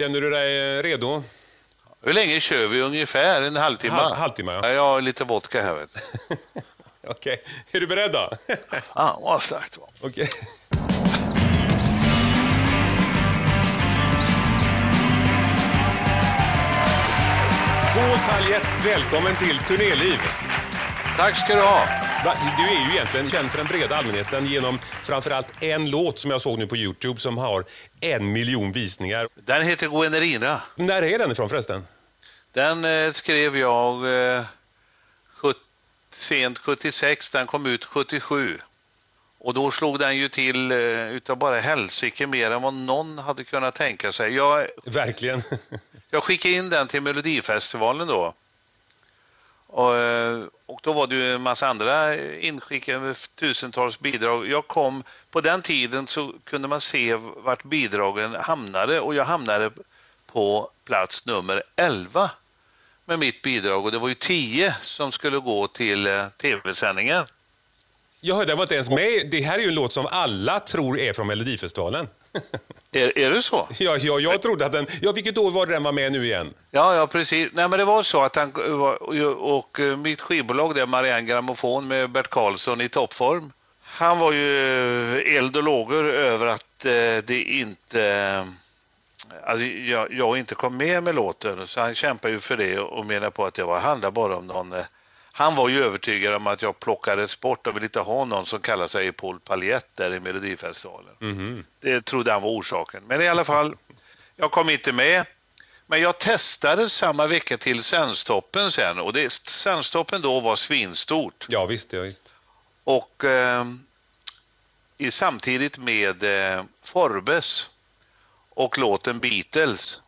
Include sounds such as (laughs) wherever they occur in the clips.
Känner du dig eh, redo? Hur länge kör vi ungefär? En halvtimme? Halv- halvtimme, ja. Jag har lite vodka här. Vet. (laughs) Okej. Är du beredd då? (laughs) ah, vad starkt. Okej. Paul Paljett, välkommen till Turnéliv. Tack ska du ha. Du är ju egentligen känd för den breda allmänheten genom framförallt en låt som jag såg nu på Youtube som har en miljon visningar. Den heter Guinerina. När är den ifrån förresten? Den eh, skrev jag eh, sjut- sent 76, den kom ut 77. Och då slog den ju till eh, utav bara helsike mer än vad någon hade kunnat tänka sig. Jag, Verkligen. (laughs) jag skickade in den till Melodifestivalen då. Och, eh, och då var det ju en massa andra inskickade tusentals bidrag. Jag kom, på den tiden så kunde man se vart bidragen hamnade och jag hamnade på plats nummer 11 med mitt bidrag och det var ju 10 som skulle gå till eh, tv-sändningen. Jag hörde, den var inte ens med. Det här är ju en låt som alla tror är från Melodifestivalen. Är, är det så? Ja, ja, jag trodde att den... Ja, vilket år var det den var med nu igen? Ja, ja precis. Nej, men det var så att han och, och eh, mitt skivbolag där, Marianne Grammofon med Bert Karlsson i toppform. Han var ju eh, eld och lågor över att eh, det inte... Alltså, jag, jag inte kom med med låten, så han kämpade ju för det och menade på att det var, handlade bara om någon... Han var ju övertygad om att jag plockades bort och ville inte ha någon som kallar sig Paul Paljett där i Melodifestivalen. Det trodde han var orsaken. Men i alla fall, jag kom inte med. Men jag testade samma vecka till Svensktoppen sen och det, Svensktoppen då var svinstort. Ja, visst. Ja, visst. Och eh, i, samtidigt med eh, Forbes och låten Beatles.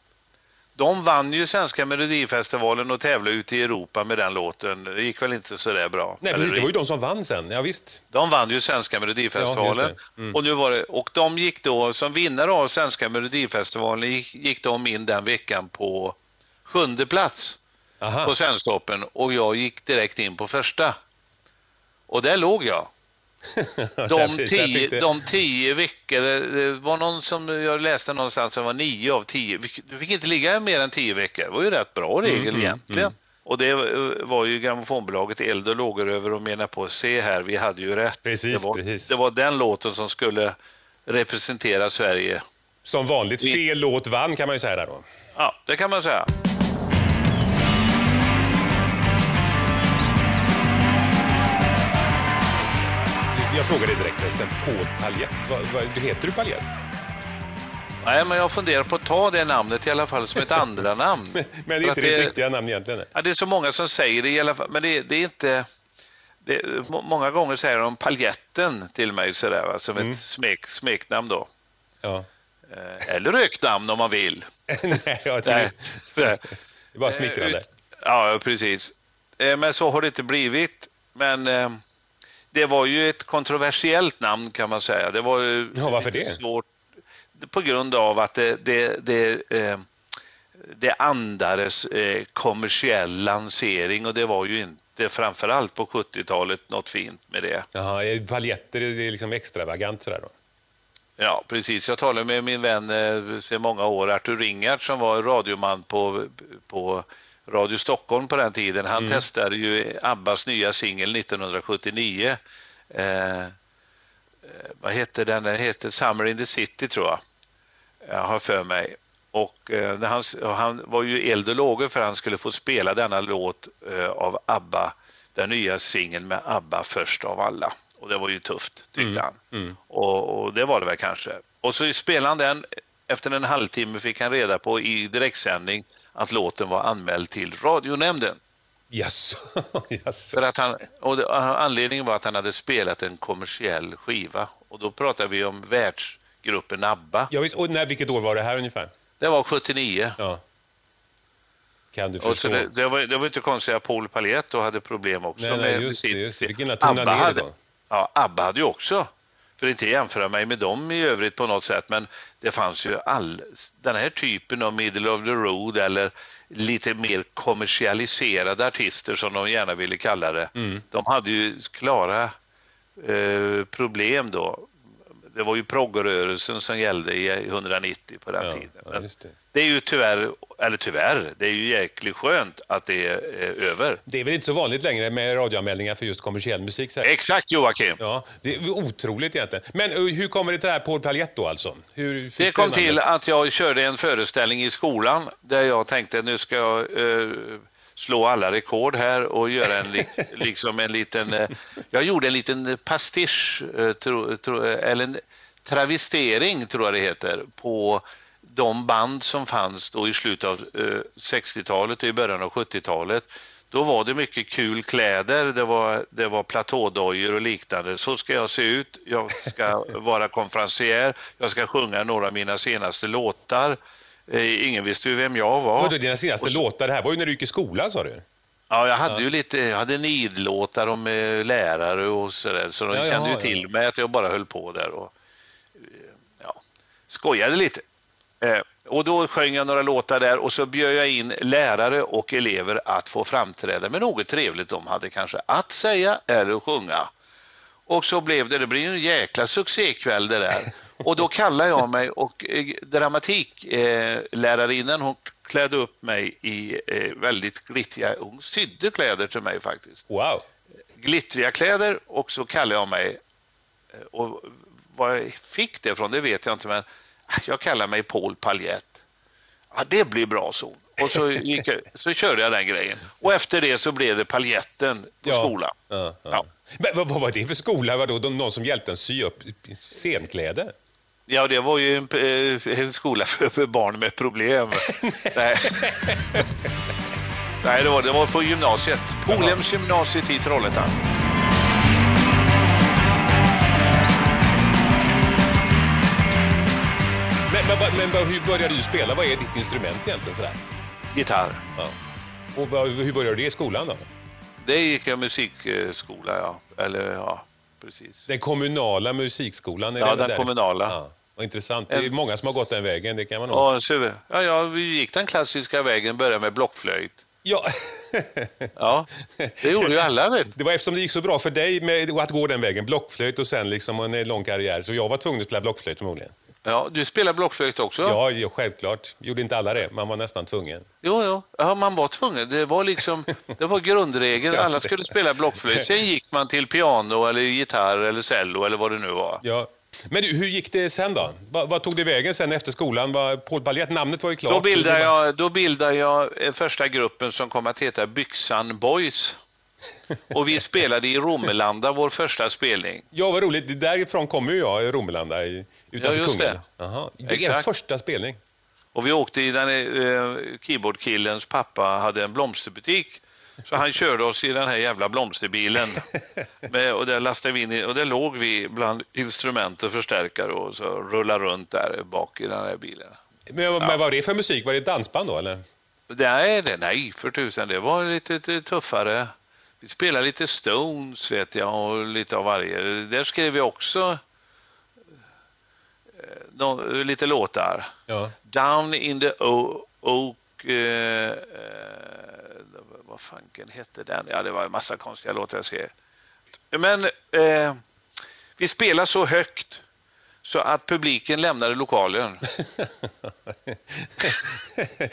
De vann ju svenska melodifestivalen och tävlade ute i Europa med den låten. Det gick väl inte så där bra. Nej, precis. Det var ju de som vann sen. Ja, visst. de vann ju svenska melodifestivalen. Ja. Mm. och, nu var det, och de gick då, som vinnare av svenska melodifestivalen, gick, gick de in den veckan på sjunde plats Aha. på Svensktoppen och jag gick direkt in på första. Och där låg jag. De tio, det- de tio veckor, det var någon som jag läste någonstans som var nio av tio. Du fick inte ligga mer än tio veckor. Det var ju rätt bra Mm, regel egentligen. Och det eh, var ju grammofonbolaget eld och lågor över och menar på, se här, vi hade ju rätt. Precis, det, var, precis. det var den låten som skulle representera Sverige. Som vanligt, Vi- fel låt vann kan man ju säga där då. Ja, det kan man säga. Jag frågar dig direkt förresten, Paul Paljett. Heter du Paljett? Nej, men jag funderar på att ta det namnet i alla fall som ett andra (laughs) namn. Men det är inte ditt riktiga namn egentligen. Ja, det är så många som säger det i alla fall, men det, det är inte... Det, må- många gånger säger de paljetten till mig sådär, va, som Mm. ett smek, smeknamn då. Ja. Eh, Eller röknamn om man vill. (laughs) Nej, ja, det, det är bara smickrande. Eh, Ja, precis. Eh, Men så har det inte blivit. Men det var ju ett kontroversiellt namn kan man säga. Det var ju Ja, varför det? Svårt, på grund av att det, det, det, eh, det andades eh, kommersiell lansering och det var ju inte framförallt på 70-talet något fint med det. Jaha, paljetter det är liksom extravagant sådär då? Ja, precis. Jag talade med min vän eh, sedan många år, Artur Ringart, som var radioman på, på Radio Stockholm på den tiden. Han testade ju Abbas nya singel 1979. Eh, eh, vad heter den? Den heter Summer in the City, tror jag. Jag har för mig. Och, eh, när han, han var ju eld och lågor för han skulle få spela denna låt eh, av ABBA, den nya singeln med ABBA först av alla. Och det var ju tufft, tyckte han. Och, och det var det väl kanske. Och så spelade han den. Efter en halvtimme fick han reda på i direktsändning att låten var anmäld till radionämnden. Jaså? (laughs) Jaså? För att han, och det, anledningen var att han hade spelat en kommersiell skiva. Och då pratar vi om världsgruppen ABBA. Ja, visst. Och när, vilket år var det här ungefär? Det var 79. Ja. Kan du Och förstå? det, det, var, det var inte konstigt att Paul Paljett hade problem också. Nej, nej, med just det, sitt- just det. Tona ABBA det hade, då. Ja, ABBA hade ju också, för att inte jämföra mig med dem i övrigt på något sätt, men det fanns ju all, den här typen av middle of the road eller lite mer kommersialiserade artister som de gärna ville kalla det. Mm. De hade ju klara eh, problem då. Det var ju proggrörelsen som gällde i 190 på den Ja, tiden. ja, det. det är ju tyvärr, eller tyvärr, det är ju jäkligt skönt att det är eh, över. Det är väl inte så vanligt längre med radioanmälningar för just kommersiell musik? Så här. Exakt Joakim. Ja, det är otroligt egentligen. Men eh, hur kommer det till det här Paul Paljett då alltså? Det kom till att jag körde en föreställning i skolan där jag tänkte nu ska jag eh, slå alla rekord här och göra en, (laughs) liksom en liten... Eh, jag gjorde en liten pastisch, eh, tro, tro, eller en travestering tror jag det heter, på de band som fanns då i slutet av eh, 60-talet och i början av 70-talet. Då var det mycket kul kläder, det var, det var platådojor och liknande. Så ska jag se ut, jag ska (laughs) vara konferencier, jag ska sjunga några av mina senaste låtar. Eh, ingen visste ju vem jag var. Vadå, dina senaste låtar, det här var ju när du gick i skolan sa du? Ja, jag hade ju lite, jag hade nidlåtar om eh, lärare och sådär, så de Ja, kände ju till ja. mig att jag bara höll på där och eh, ja, skojade lite. Och då sjöng jag några låtar där och så bjöd jag in lärare och elever att få framträda med något trevligt de hade kanske att säga eller sjunga. Och så blev det, det ju en jäkla succékväll det där. Och då kallade jag mig och eh, dramatiklärarinnan hon klädde upp mig i eh, väldigt glittriga, hon sydde kläder till mig faktiskt. Wow! Glittriga kläder och så kallade jag mig, eh, och var jag fick det ifrån det vet jag inte men jag kallar mig Paul Paljett. Ja, det blir bra så. Och så, gick jag, så körde jag den grejen. Och efter det så blev det paljetten på Ja. skolan. Ja, ja. Ja. Men vad, vad var det för skola? Vadå, de, någon som hjälpte en sy upp scenkläder? Ja, det var ju en, eh, en skola för barn med problem. (laughs) Nej. Nej, det var, det var på gymnasiet. Polhems gymnasiet i Trollhättan. Men, men, men hur började du spela? Vad är ditt instrument egentligen? Sådär? Gitarr. Ja. Och hur började du det i skolan då? Det gick jag musikskola, ja. Eller ja, precis. Den kommunala musikskolan? Är Ja, den där? kommunala. Ja. Vad intressant. Det är många som har gått den vägen, det kan man. Ja, så, ja, ja, vi gick den klassiska vägen, började med blockflöjt. Ja. Ja, det gjorde ju alla. Vet. Det var eftersom det gick så bra för dig med att gå den vägen, blockflöjt och sen liksom en lång karriär, så jag var tvungen att spela blockflöjt förmodligen. Ja, du spelar blockflöjt också? Ja, ja självklart. Gjorde inte alla det, man var nästan tvungen. Jo, jo. Ja, man var tvungen. Det var liksom, (laughs) det var grundregeln. Alla skulle spela blockflöjt. Sen gick man till piano eller gitarr eller cello eller vad det nu var. Ja. Men du, hur gick det sen då? Vad, vad tog det vägen sen efter skolan? Vad- Paul Paljett, namnet var ju klart. Då bildade, jag, då bildade jag eh, första gruppen som kom att heta Byxan Boys. Och vi spelade i Romelanda, vår första spelning. Ja, vad roligt. Därifrån kommer jag, i Romelanda, utanför Ja, Kungälv. det. Jaha. Det är er första spelning. Och vi åkte i den eh, keyboardkillens pappa hade en blomsterbutik. Så han körde oss i den här jävla blomsterbilen. (laughs) Med, och där lastade vi in i, och där låg vi bland instrument och förstärkare och så rullade runt där bak i den här bilen. Men, men vad var det för musik? Var det dansband då, eller? Nej, det, nej för tusan, det var lite, lite tuffare. Vi spelade lite Stones vet jag och lite av varje. Där skrev vi också eh, nå- lite låtar. Ja. Down in the o- Oak... Eh, eh, vad fanken hette den? Ja, det var en massa konstiga låtar jag skrev. Men eh, vi spelade så högt så att publiken lämnade lokalen. (laughs)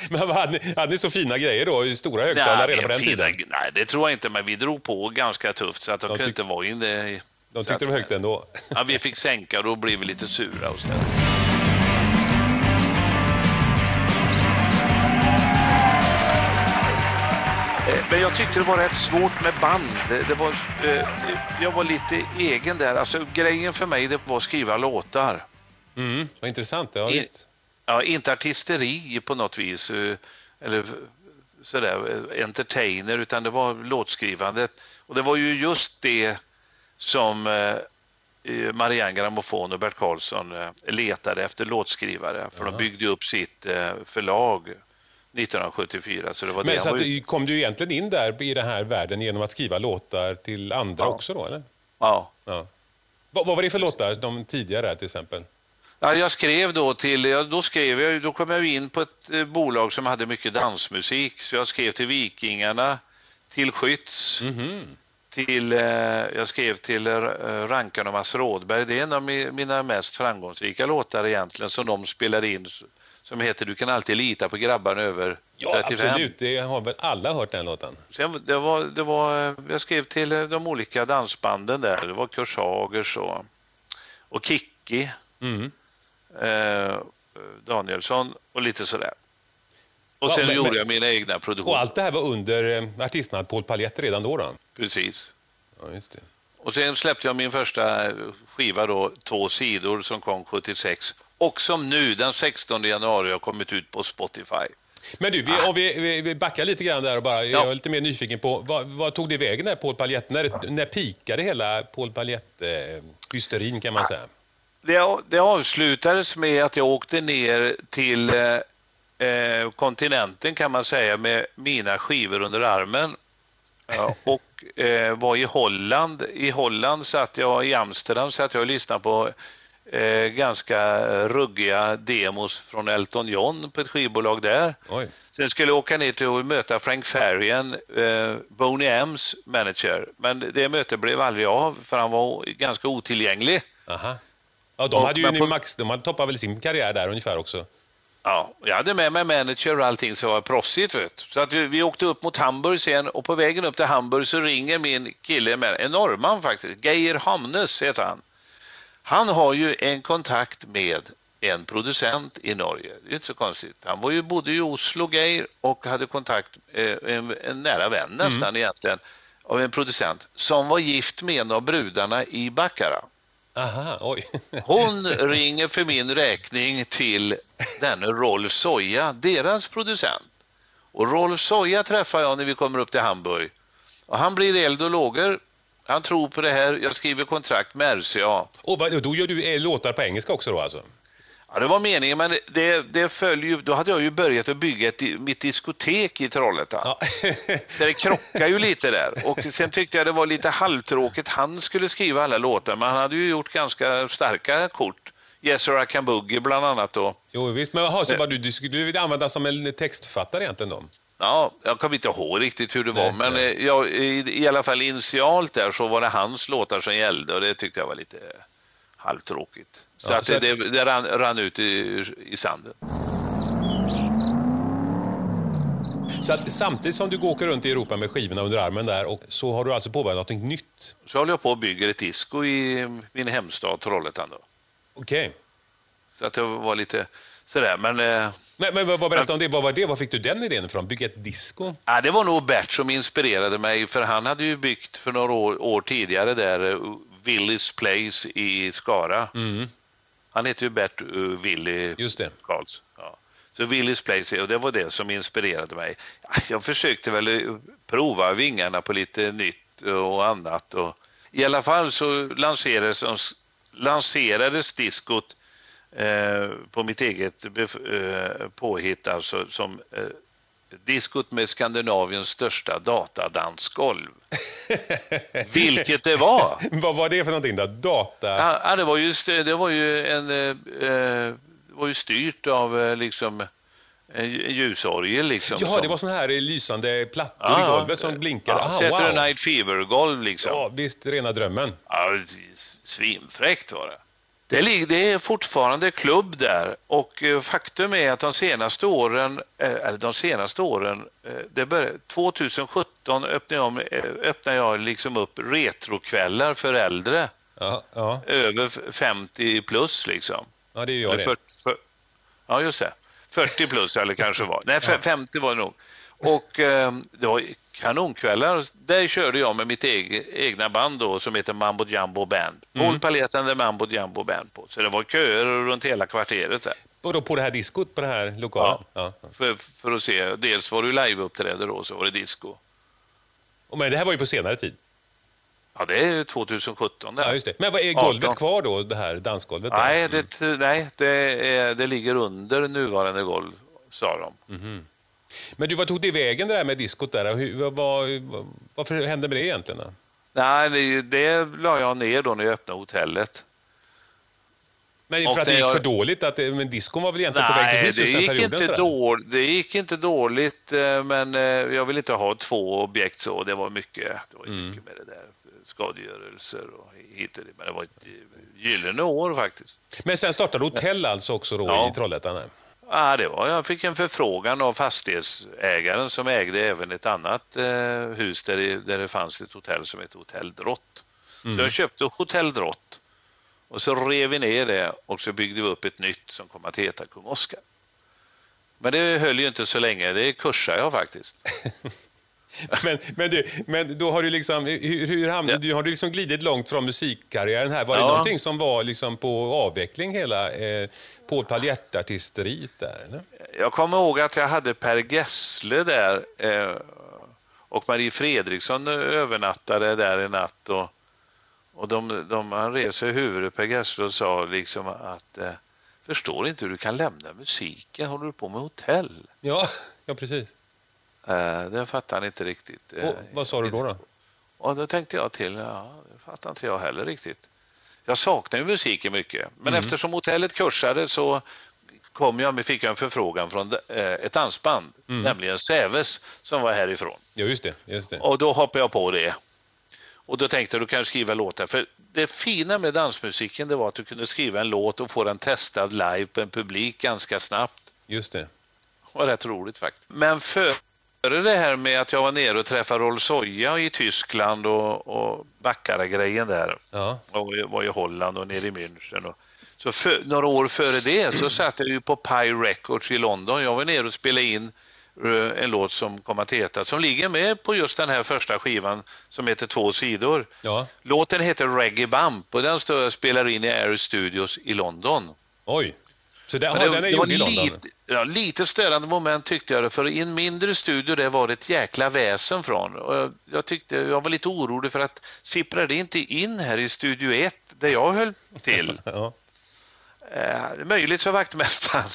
men vad hade, ni, hade ni så fina grejer då? Stora högtalare redan på den fina- tiden? Nej, det tror jag inte, men vi drog på ganska tufft så att de, De kunde inte vara inne. De tyckte att- det var högt ändå. Ja, vi fick sänka och då blev vi lite sura och så. Men jag tyckte det var rätt svårt med band. Det, var, eh, jag var lite egen där. Alltså, grejen för mig det var att skriva låtar. Mm, vad intressant. Ja, I-. Ja, inte artisteri på något vis, eh, eller sådär, eh, entertainer, utan det var låtskrivandet. Och det var ju just det som eh, eh, Marianne Grammofon och Bert Karlsson eh, letade efter låtskrivare, för de byggde upp sitt eh, förlag 1974. Så det var det Men han så ute- kom du egentligen in där i den här världen genom att skriva låtar till andra Ja. också då, eller? ja. Ja. Vad, vad var det för låtar, de tidigare till exempel? Ja, jag skrev då till, då skrev jag, då kom jag in på ett eh, bolag som hade mycket dansmusik. Så jag skrev till Vikingarna, till Skytts, Mhm. till, eh, jag skrev till eh, Rankan och Mats Rådberg. Det är en av mina mest framgångsrika låtar egentligen som de spelade in som heter Du kan alltid lita på grabbarna över Ja, 35. absolut. Det har väl alla hört den låten? Sen, det var, det var, jag skrev till de olika dansbanden där. Det var Kurt Sagers och, och Kikki. Mm. Eh, Danielsson och lite sådär. Och sen ja, men, gjorde jag mina egna produktioner. Och allt det här var under eh, artistnamnet Paul Paljett redan då? då? Precis. Ja, just det. Och sen släppte jag min första skiva då, Två sidor, som kom 76. Och som nu, den 16 januari, har kommit ut på Spotify. Men du, vi, ah. vi, vi backar lite grann där och bara, ja. jag är lite mer nyfiken på, vad, vad tog det vägen där Paul Paljett? När, när pikade hela Paul Paljett-hysterin eh, kan man säga? Det, det avslutades med att jag åkte ner till eh, eh, kontinenten kan man säga med mina skivor under armen. (laughs) Ja, och eh, var i Holland. I Holland satt jag, i Amsterdam satt jag och lyssnade på eh, ganska ruggiga demos från Elton John på ett skivbolag där. Oj. Sen skulle jag åka ner till att möta Frank Farian, eh, Boney M's manager. Men det mötet blev aldrig av för han var ganska otillgänglig. Aha. Ja, de, hade ju på... max, de hade toppat väl sin karriär där ungefär också. Ja, jag hade med mig manager och allting så var proffsigt. Vet. Så att vi, vi åkte upp mot Hamburg sen och på vägen upp till Hamburg så ringer min kille, med, en norrman faktiskt, Geir Hamnes heter han. Han har ju en kontakt med en producent i Norge. Det är inte så konstigt. Han var ju, bodde i Oslo, Geir, och hade kontakt, eh, en, en nära vän nästan mm. egentligen, av en producent som var gift med en av brudarna i Baccara. Aha, oj. (laughs) Hon ringer för min räkning till denne Rolf Soja, deras producent. Och Rolf Soja träffar jag när vi kommer upp till Hamburg. Och han blir eld och lågor. Han tror på det här. Jag skriver kontrakt med RCA. Och då gör du eh, låtar på engelska också då alltså? Ja, det var meningen, men det, det följer, då hade jag ju börjat att bygga ett, mitt diskotek i Trollhättan. Ja. (laughs) så det krockar ju lite där. Och sen tyckte jag det var lite halvtråkigt. Han skulle skriva alla låtar, men han hade ju gjort ganska starka kort. Yes or I can boogie bland annat då. Jo visst, men aha, så var du, du vill använda som en textförfattare egentligen då? Ja, jag kommer inte ihåg riktigt hur det var, nej, men nej. Jag, i, i alla fall initialt där så var det hans låtar som gällde och det tyckte jag var lite halvtråkigt. Så, ja, att så det, det, det rann, rann, ut i, i sanden. Så att samtidigt som du åker runt i Europa med skivorna under armen där och så har du alltså påbörjat något nytt? Så håller jag på och bygger ett disco i min hemstad Trollhättan. Okej. Okay. Så att det var lite sådär, men... Eh, men, men vad, berätta om det. Vad var det? Var fick du den idén ifrån? Bygga ett disco? Ja, det var nog Bert som inspirerade mig, för han hade ju byggt för några år, år tidigare där eh, Willys Place i Skara. Mm. Han heter ju Bert uh, Willy Just det. Karls. Ja. Så Willys Place, och det var det som inspirerade mig. Jag försökte väl uh, prova vingarna på lite nytt och annat. Och I alla fall så lanserades, lanserades diskot eh, på mitt eget eh, påhitt, alltså som eh, diskot med Skandinaviens största datadansgolv. (laughs) Vilket det var. Vad var det för någonting då? Data? Ja, det var ju, det var ju, en, eh, var ju styrt av eh, liksom en ljusorgel. Liksom, Jaha, som... det var sån här lysande plattor ah, i golvet som blinkade. Ja, Saturday wow. Night Fever-golv liksom. Ja, visst, rena drömmen. Ja, svinfräckt var det. Det är fortfarande klubb där och eh, faktum är att de senaste åren, eh, eller de senaste åren, eh, det började, 2017 öppnade jag, öppnade jag liksom upp retrokvällar för äldre. Ja, ja. Över 50 plus liksom. Ja, det gör jag 40, för, ja, just det. 40 plus eller kanske var. Nej, 50 var det nog. Och eh, det var kanonkvällar. Där körde jag med mitt eg egna band då, som heter Mambo Jumbo Band. Mm. Paul Palett and the Mambo Jumbo Band på. Så det var köer runt hela kvarteret där. Och då på det här diskot, på det här lokalen? Ja, ja. För, för att se. Dels var det liveuppträde då, så var det disco. Och men det här var ju på senare tid? Ja, det är 2017. Där. Ja, just det. Men vad är golvet 18. kvar då, det här dansgolvet? Nej, det, mm. nej det, är, det ligger under nuvarande golv, sa de. Mm. Men du, vad tog det vägen det där med diskot där? Hur, vad, varför hände med det egentligen? Då? Nej, det, det la jag ner då när jag öppnade hotellet. Men för att det gick jag... för dåligt? Att, men diskon var väl egentligen Nej, på väg till sista perioden? Inte det gick inte dåligt, eh, men eh, jag vill inte ha två objekt så. Det var mycket, det var mm. mycket med det där. Skadegörelser och hit och dit. Men det var ett gyllene år faktiskt. Men sen startade hotell alltså också då ja. i Trollhättan? Ja, det var, jag fick en förfrågan av fastighetsägaren som ägde även ett annat eh, hus där det, där det fanns ett hotell som hette Hotell Drott. Mm. Så jag köpte Hotell Drott och så rev vi ner det och så byggde vi upp ett nytt som kom att heta Kung Oscar. Men det höll ju inte så länge, det kursade jag faktiskt. (laughs) (laughs) men, men, du, men då har du liksom, hur, hur hamnade, ja. har du liksom glidit långt från musikkarriären här? Var ja. det någonting som var liksom på avveckling hela eh, Paul Paljettartisteriet där? Eller? Jag kommer ihåg att jag hade Per Gessle där eh, och Marie Fredriksson övernattade där en natt. Och, och de, de, han rev sig i huvudet, Per Gessle, och sa liksom att eh, förstår inte hur du kan lämna musiken, håller du på med hotell? Ja, (laughs) ja precis. Eh, det fattar han inte riktigt. Och, vad sa du då? då? Och då tänkte jag till, ja, det fattar inte jag heller riktigt. Jag saknar ju musiken mycket, men mm. eftersom hotellet kursade så kom jag, fick jag en förfrågan från eh, ett dansband, mm. nämligen Säves, som var härifrån. Ja, just det, just det. Och då hoppade jag på det. Och då tänkte jag, du kan skriva låtar. För det fina med dansmusiken det var att du kunde skriva en låt och få den testad live på en publik ganska snabbt. Just det. Det var rätt roligt faktiskt. Men för Före det här med att jag var nere och träffade Rolf Soja i Tyskland och, och Backara-grejen där. Ja. Och var i Holland och nere i München. Och, så för, några år före det så satt jag ju på Pi Records i London. Jag var nere och spelade in eh, en låt som kom att heta, som ligger med på just den här första skivan som heter Två sidor. Ja. Låten heter Reggae Bump och den står jag spelar in i Air Studios i London. Oj! Så det, aha, det, den är gjord i London? Lite, ja, lite störande moment tyckte jag för i en mindre studio det var det ett jäkla väsen från. Och jag, jag, tyckte, jag var lite orolig för att sipprar det inte in här i studio 1 där jag höll till? (laughs) ja. Eh, möjligt, så vaktmästaren.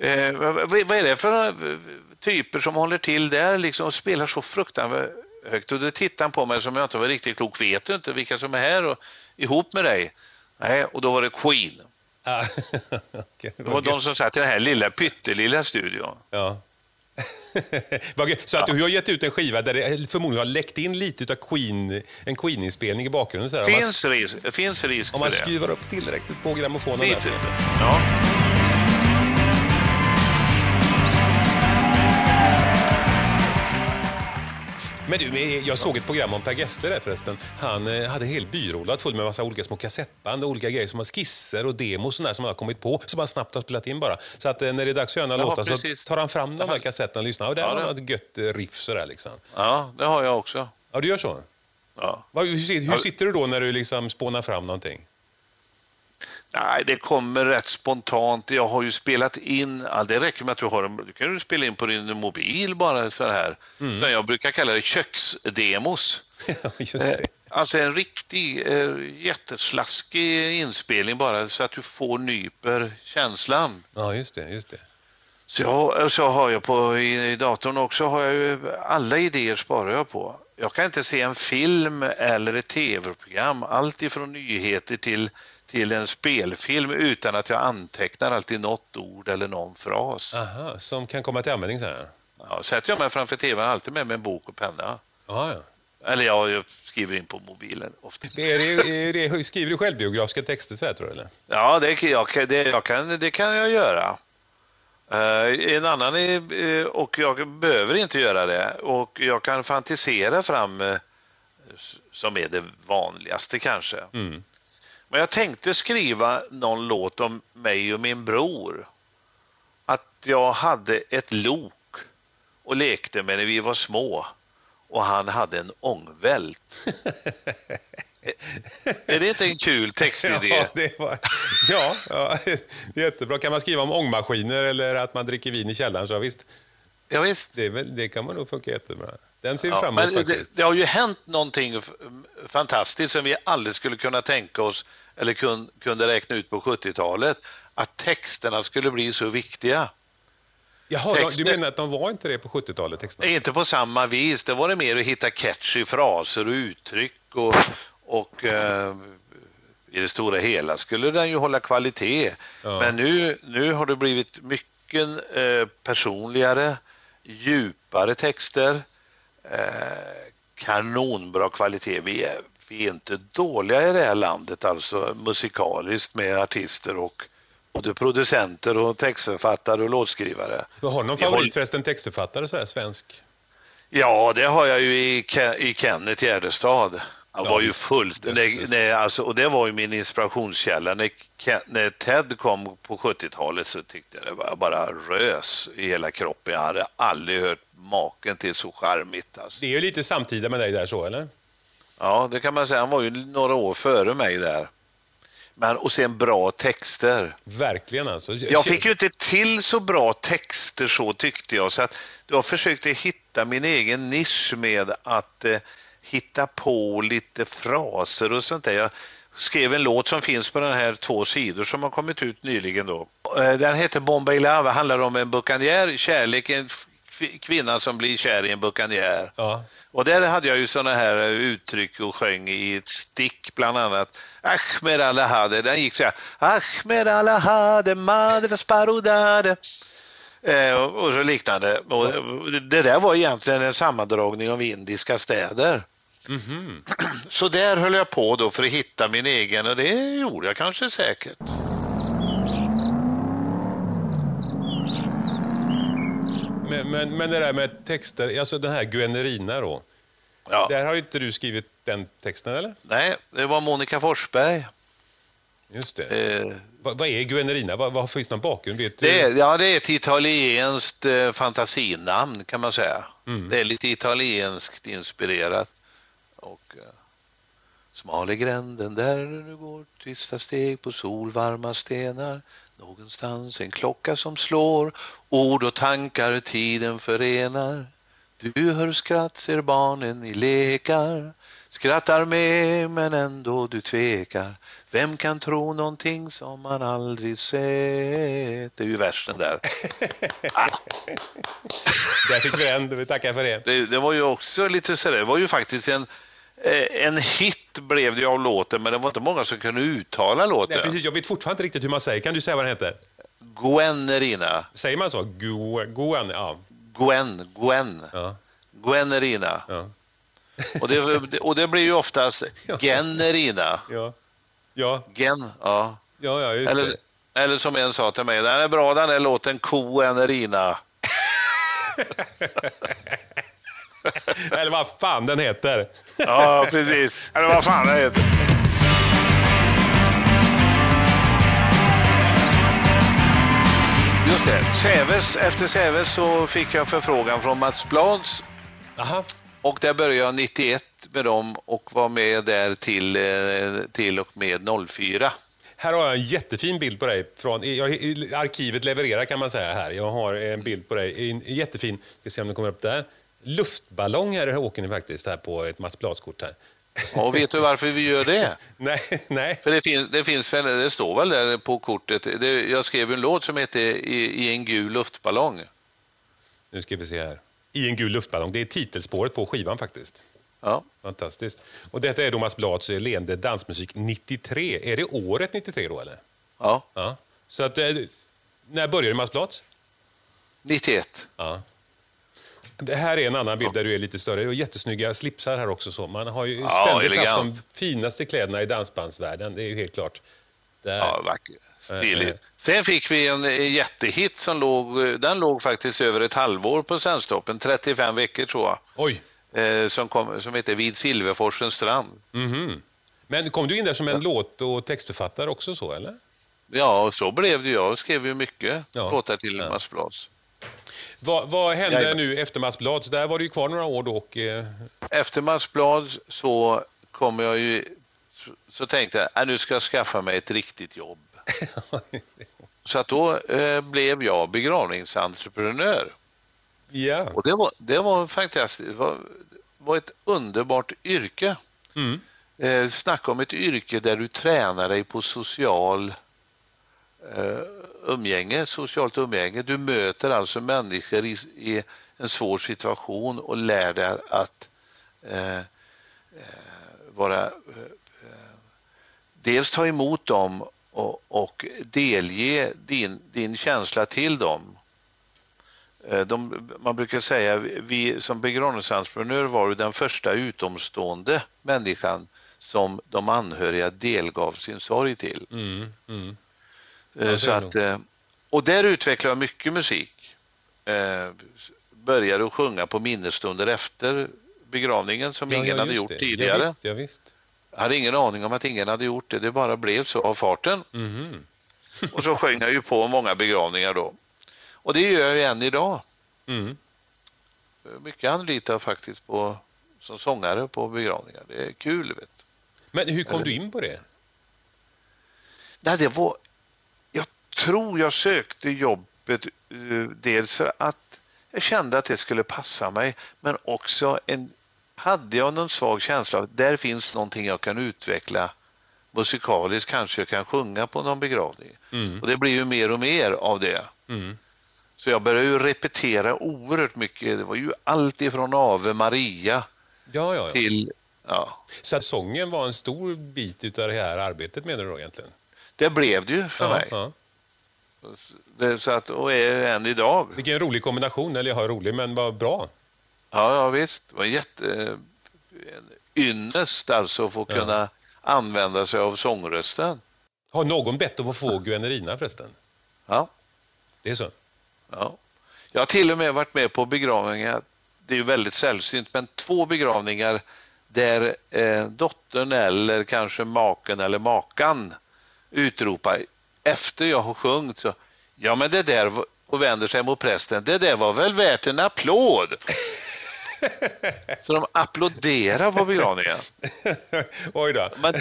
(laughs) eh, vad, vad, är det för eh, typer som håller till där liksom, och spelar så fruktansvärt högt? Och då tittade han på mig som jag inte var riktigt klok. Vet du inte vilka som är här och ihop med dig? Nej, och då var det Queen. (laughs) okay, det var de som satt i den här lilla pyttelilla studion. Ja. (laughs) så att du har gett ut en skiva där det förmodligen har läckt in lite av Queen, en Queen-inspelning i bakgrunden. Så här. Finns, man, risk, finns risk Om man skruvar upp tillräckligt på grammofonen. Lite. Ja. Men du, jag såg ett program om Per Gessle där förresten. Han eh, hade en hel byrålåda full med massa olika små kassettband och olika grejer som var skisser och demos som han har kommit på, som han snabbt har spelat in bara. Så att eh, när det är dags att göra några låtar så tar han fram de där kassetterna och lyssnar. Och det ja, var något gött eh, riff sådär liksom. Ja, det har jag också. Ja, du gör så? Ja. Hur, hur sitter du då när du liksom spånar fram någonting? Nej, det kommer rätt spontant. Jag har ju spelat in, det räcker med att du har du kan du spela in på din mobil bara så här. Mm. Så jag brukar kalla det köksdemos. (laughs) Just det. Eh, alltså en riktig eh, jätteslaskig inspelning bara så att du får nyper känslan. Ja, just det. Just det. Så, jag, så har jag på i, i datorn också, har jag ju, alla idéer sparar jag på. Jag kan inte se en film eller ett tv-program, allt ifrån nyheter till till en spelfilm utan att jag antecknar alltid något ord eller någon fras. Aha, som kan komma till användning sen? Ja, sätter jag mig framför tvn alltid med mig en bok och penna. Aha, ja. Eller ja, jag skriver in på mobilen ofta. Är det, är det, skriver du självbiografiska texter så här, tror du? Eller? Ja, det, jag, det, jag kan, det kan jag göra. Uh, en annan är, uh, och jag behöver inte göra det. Och jag kan fantisera fram, uh, som är det vanligaste kanske. Mm. Men jag tänkte skriva någon låt om mig och min bror. Att jag hade ett lok och lekte med när vi var små och han hade en ångvält. (laughs) är det inte en kul textidé? Ja, det var, ja, ja, jättebra. Kan man skriva om ångmaskiner eller att man dricker vin i källaren så visst. Ja, visst. Det, det kan man nog funka jättebra. Den ser vi ja, fram emot faktiskt. Det, det, har ju hänt någonting fantastiskt som vi aldrig skulle kunna tänka oss eller kun, kunde räkna ut på 70-talet att texterna skulle bli så viktiga. Jaha, Texter, du menar att de var inte det på 70-talet? Texterna? Inte på samma vis. Det var det mer att hitta catchy fraser och uttryck och, och uh, i det stora hela skulle den ju hålla kvalitet. Ja. Men nu, nu har det blivit mycket eh, personligare, djupare texter, eh, kanonbra kvalitet. Vi är, vi är inte dåliga i det här landet, alltså musikaliskt med artister och både producenter och textförfattare och låtskrivare. Du har någon favorit förresten, textförfattare så här, svensk? Ja, det har jag ju i, i Kenneth Gärdestad. Han Ja, var ju fullt... Nej, nej, alltså, och det var ju min inspirationskälla. När, när Ted kom på 70-talet så tyckte jag det var bara rös i hela kroppen. Jag hade aldrig hört maken till så charmigt. Alltså. Det är ju lite samtida med dig där så, eller? Ja, det kan man säga. Han var ju några år före mig där. Men, och sen bra texter. Verkligen alltså. Jag fick ju inte till så bra texter så tyckte jag. Så att jag försökte hitta min egen nisch med att eh, hitta på lite fraser och sånt där. Jag skrev en låt som finns på den här två sidor som har kommit ut nyligen. Då. Eh, Den heter Bomba i lava, handlar om en bukanjär, kärlek, en f- kvinna som blir kär i en bukanjär. Ja. Och där hade jag ju såna här uttryck och sjöng i ett stick bland annat. Ahmed Alahade, den gick så här. Ahmed Alahade, madre sparudade. Eh, och, och så liknande. Och det där var egentligen en sammandragning av indiska städer. Så där höll jag på då för att hitta min egen och det gjorde jag kanske säkert. Men, men, men det där med texter, alltså den här Guenerina då. Ja. Där har ju inte du skrivit den texten, eller? Nej, det var Monica Forsberg. Just det. Eh, Vad, vad är Guenerina? Vad, vad finns någon bakgrund? Vet? Det är, ja, det är ett italienskt eh, fantasinamn kan man säga. Mm. Det är lite italienskt inspirerat. Och, eh, smal är gränden där du nu går tysta steg på solvarma stenar. Någonstans en klocka som slår, ord och tankar tiden förenar. Du hör skratt, ser barnen i lekar. Skrattar med men ändå du tvekar. Vem kan tro någonting som man aldrig sett? Det är ju versen där. (laughs) Där fick vi en, vi tackar för det. Det, det var ju också lite sådär, det var ju faktiskt en, eh, en hit blev det ju av låten, men det var inte många som kunde uttala låten. Nej, precis, jag vet fortfarande inte riktigt hur man säger. Kan du säga vad den heter? Gwenerina. Säger man så? Gu- Guan? Ja. Gwen, Gwen. ja. Gwenerina. ja. Och det, och det blir ju oftast (laughs) Generina. ja. Ja, Gen, ja. ja, ja just Eller, det. eller som en sa till mig, den är bra den där låten Koenerina. (laughs) (laughs) Eller vad fan den heter. Ja, precis. Eller vad fan det heter. Just det. Säves, efter Säves så fick jag förfrågan från Mats Blads Aha. och där började jag 91 med dem och var med där till, eh, till och med 04. Här har jag en jättefin bild på dig. Från, jag, arkivet levererar kan man säga här. Jag har en bild på dig. En jättefin, ska se om den kommer upp där. Luftballong här åker ni faktiskt här på ett Mats Blads-kort här. Och vet du varför vi gör det? (laughs) nej, nej. För det, finns, det, finns väl, det står väl där på kortet. Det, jag skrev en låt som heter I, I en gul luftballong. Nu ska vi se här. I en gul luftballong. Det är titelspåret på skivan faktiskt. Ja. Fantastiskt. Och detta är Thomas Blads eh, Leende dansmusik 93. Är det året 93 då eller? ja, Ja. Så att, eh, när började Mats Blads? 91. Ja. Det här är en annan bild där du är lite större. Och jättesnygga slipsar här också. Så. Man har ju Ja, ständigt haft de elegant. finaste kläderna i dansbandsvärlden. Det är ju helt klart. Där. Ja, vacker. Eh, eh. Stiligt. Sen fick vi en eh, jättehit som låg, eh, den låg faktiskt över ett halvår på Svensktoppen, 35 veckor tror jag, Oj! eh, som, kom, som heter Vid Silverforsens strand. Mhm. Men kom du in där som en låt och textförfattare också så, eller? Ja, så blev det. Jag skrev ju mycket Ja. låtar till Ja. Mats Blads. Vad, vad hände Jajamän. nu efter Mats Blads? Där var du ju kvar några år då och... Eh, Efter Mats Blad så kommer jag ju, så, så tänkte jag, äh, nu ska jag skaffa mig ett riktigt jobb. (laughs) Så att då eh, blev jag begravningsentreprenör. ja. Och det var, det var fantastiskt. Det var, var ett underbart yrke. Mm. Eh, snacka om ett yrke där du tränar dig på social eh, umgänge, socialt umgänge. Du möter alltså människor i, i en svår situation och lär dig att eh, eh vara... Eh, eh, dels ta emot dem och, och delge din, din känsla till dem. Eh, de, man brukar säga vi som begravningsentreprenör var den första utomstående människan som de anhöriga delgav sin sorg till. Mm, mm. Eh, Ja, Så att, eh, och där utvecklade jag mycket musik. Eh, Började att sjunga på minnesstunder efter begravningen som ingen hade just gjort det. tidigare. Ja, visst, ja, visst. Jag hade ingen aning om att ingen hade gjort det, det bara blev så av farten. Mhm. Och så sjöng jag ju på många begravningar då. Och det gör jag ju än idag. Mm. Mycket anlitar faktiskt på, som sångare på begravningar. Det är kul. Vet. Men hur kom du in på det? Nej, det var, tror jag sökte jobbet eh, dels för att jag kände att det skulle passa mig men också en, hade jag någon svag känsla av att där finns någonting jag kan utveckla musikaliskt, kanske jag kan sjunga på någon begravning. Mm. Och det blir ju mer och mer av det. Mm. Så jag började ju repetera oerhört mycket. Det var ju allt ifrån Ave Maria Ja, ja, ja. till, ja, Så att sången var en stor bit utav det här arbetet menar du då egentligen? det blev det ju för mig. Det, så att, och är än idag. Vilken rolig kombination, eller jag rolig, men vad bra. Ja, ja visst. Det var jätte, en ynnest alltså att få Ja. kunna använda sig av sångrösten. Har någon bett att få Guanerina förresten? Ja, Det är så? ja. Jag har till och med varit med på begravningar, det är ju väldigt sällsynt, men två begravningar där eh, dottern eller kanske maken eller makan utropar efter jag har sjungit så ja men det där och vänder sig mot prästen, det där var väl värt en applåd. (laughs) så de applåderar på begravningen. (laughs) Oj då. Men,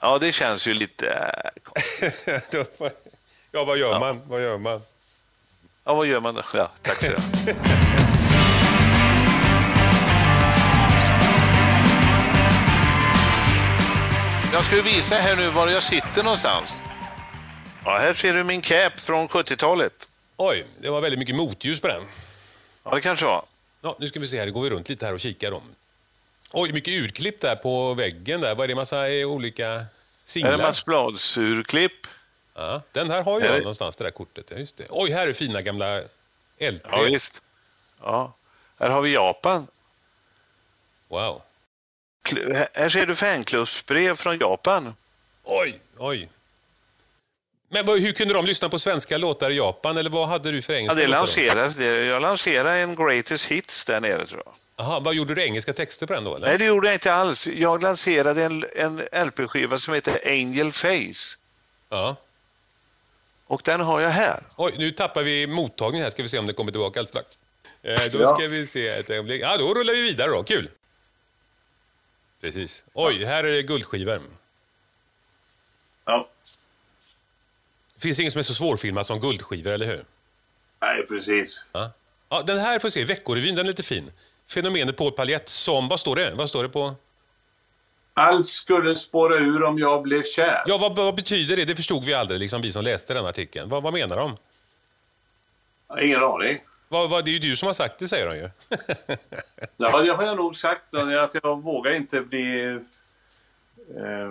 ja, det känns ju lite... äh, (laughs) ja, vad gör Ja. man? Vad gör man? Ja, vad gör man? Ja, tack så. Jag ska ju visa här nu var jag sitter någonstans. Ja, här ser du min cap från 70-talet. Oj, det var väldigt mycket motljus på den. Ja, det kanske var. Ja, nu ska vi se här, det går vi runt lite här och kikar om. Oj, mycket urklipp där på väggen där. Vad är det? Massa eh, olika är singlar? Mats Blads urklipp. Ja, den här har jag är- någonstans, det där kortet. Ja, just det. Oj, här är fina gamla LP. Ja, visst. Ja. Här har vi Japan. Wow. Här ser du fanklubbsbrev från Japan. Oj, oj. Men hur kunde de lyssna på svenska låtar i Japan? Eller vad hade du för Ja, engelska det låtar? då? lanserades, det, jag lanserade en Greatest Hits där nere tror jag. Aha, vad gjorde du engelska texter på den då? Eller? Nej, det gjorde jag inte alls. Jag lanserade en, en LP-skiva som heter Angel Face. Ja. Och den har jag här. Oj, nu tappar vi mottagningen här. Ska vi se om det kommer tillbaka alldeles strax. Eh, då Ja. ska vi se ett ögonblick. Ja, då rullar vi vidare då. Kul! Precis. Oj, här är det guldskivor. Ja, Det finns inget som är så svårfilmat som guldskivor, eller hur? nej precis. Ja. ja den här får vi se. Veckorevyn, den är lite fin. Fenomenet Paul Paljett som... Vad står det? Vad står det på? Allt skulle spåra ur om jag blev kär. Ja, vad, vad betyder det? Det förstod vi aldrig, liksom, vi som läste den artikeln. Vad, vad menar de? Ingen aning. Vad, vad, det är ju du som har sagt det, säger de ju. (laughs) Ja, det har jag nog sagt. Att jag vågar inte bli eh,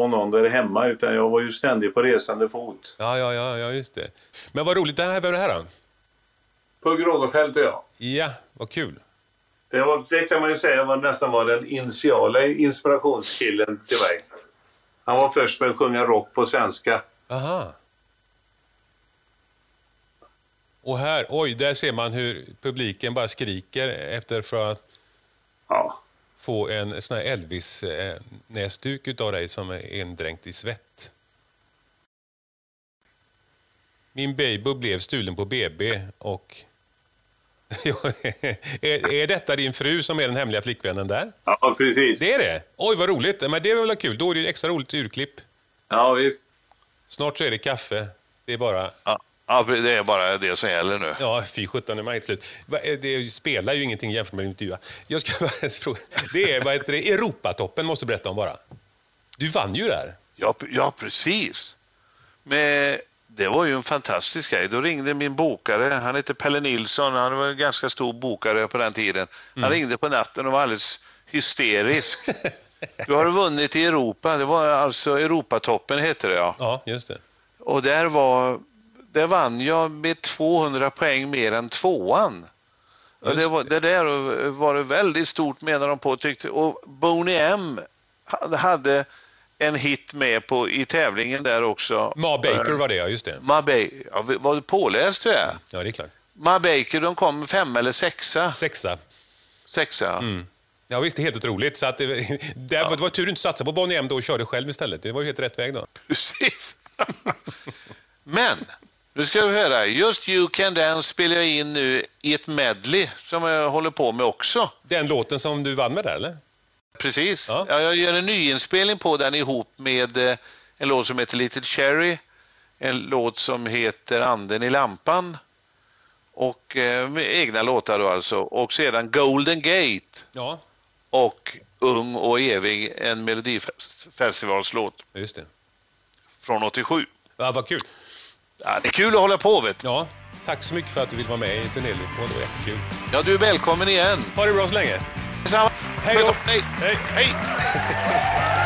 ha någon där hemma utan jag var ju ständigt på resande fot. ja, ja, ja, ja, just det. Men vad roligt. Här, vem är det här då? Pugh Rogefeldt och jag. Ja, vad kul. Det, var, det kan man ju säga var nästan var den initiala inspirationskillen till mig. Han var först med att sjunga rock på svenska. Aha. Och här, oj, där ser man hur publiken bara skriker efter för att Ja, få en sån här Elvis-näsduk utav dig som är indränkt i svett. Min baby blev stulen på BB och... (laughs) är, är detta din fru som är den hemliga flickvännen där? ja precis. Det är det? Oj, vad roligt. Men det är väl kul. Då är det ett extra roligt urklipp. Ja, visst. Snart så är det kaffe. Det är bara... Ja, ja, det är bara det som gäller nu. Ja, fy sjutton är man inte slut. Eh, Det spelar ju ingenting jämfört med att intervjua. Jag ska (laughs) bara fråga. Det är, vad heter det, Europatoppen måste du berätta om bara. Du vann ju där. Ja, ja precis. Men det var ju en fantastisk grej. Då ringde min bokare, han heter Pelle Nilsson, han var en ganska stor bokare på den tiden. Han ringde på natten och var alldeles hysterisk. (laughs) Du har vunnit i Europa. Det var alltså Europatoppen hette det ja. Ja, just det. Och där var, där vann jag med 200 poäng mer än tvåan. Det, var, det där var det väldigt stort menar de på tyckte. Och Boney M hade en hit med på, i tävlingen där också. Ma Baker var det, ja. Just det. Ma Baker, ja, vad påläst du är. Ja, det är klart. Ma Baker, de kom fem eller sexa. Sexa. Sexa. Mm. Ja, visst, helt otroligt. Så att det, (laughs) det, ja. var tur du inte satsade på Bonnie M då och körde själv istället. Det var ju helt rätt väg då. Precis. (laughs) Men, nu ska vi höra. Just You Can Dance spelar jag in nu i ett medley som jag håller på med också. Den låten som du vann med där, eller? Precis. Ja. ja jag gör en nyinspelning på den ihop med eh, en låt som heter Little Cherry, en låt som heter Anden i lampan och eh, egna låtar då alltså. Och sedan Golden Gate. Ja. Och Ung och evig, en melodifestivalslåt. Just det. Från 87. Ja, vad kul. Ja, det är kul att hålla på vet Ja, tack så mycket för att du vill vara med i på. Det var jättekul. Ja, du är välkommen igen. Ha det bra så länge. Detsamma. Hej då. Hej. Hej. Hej. (laughs)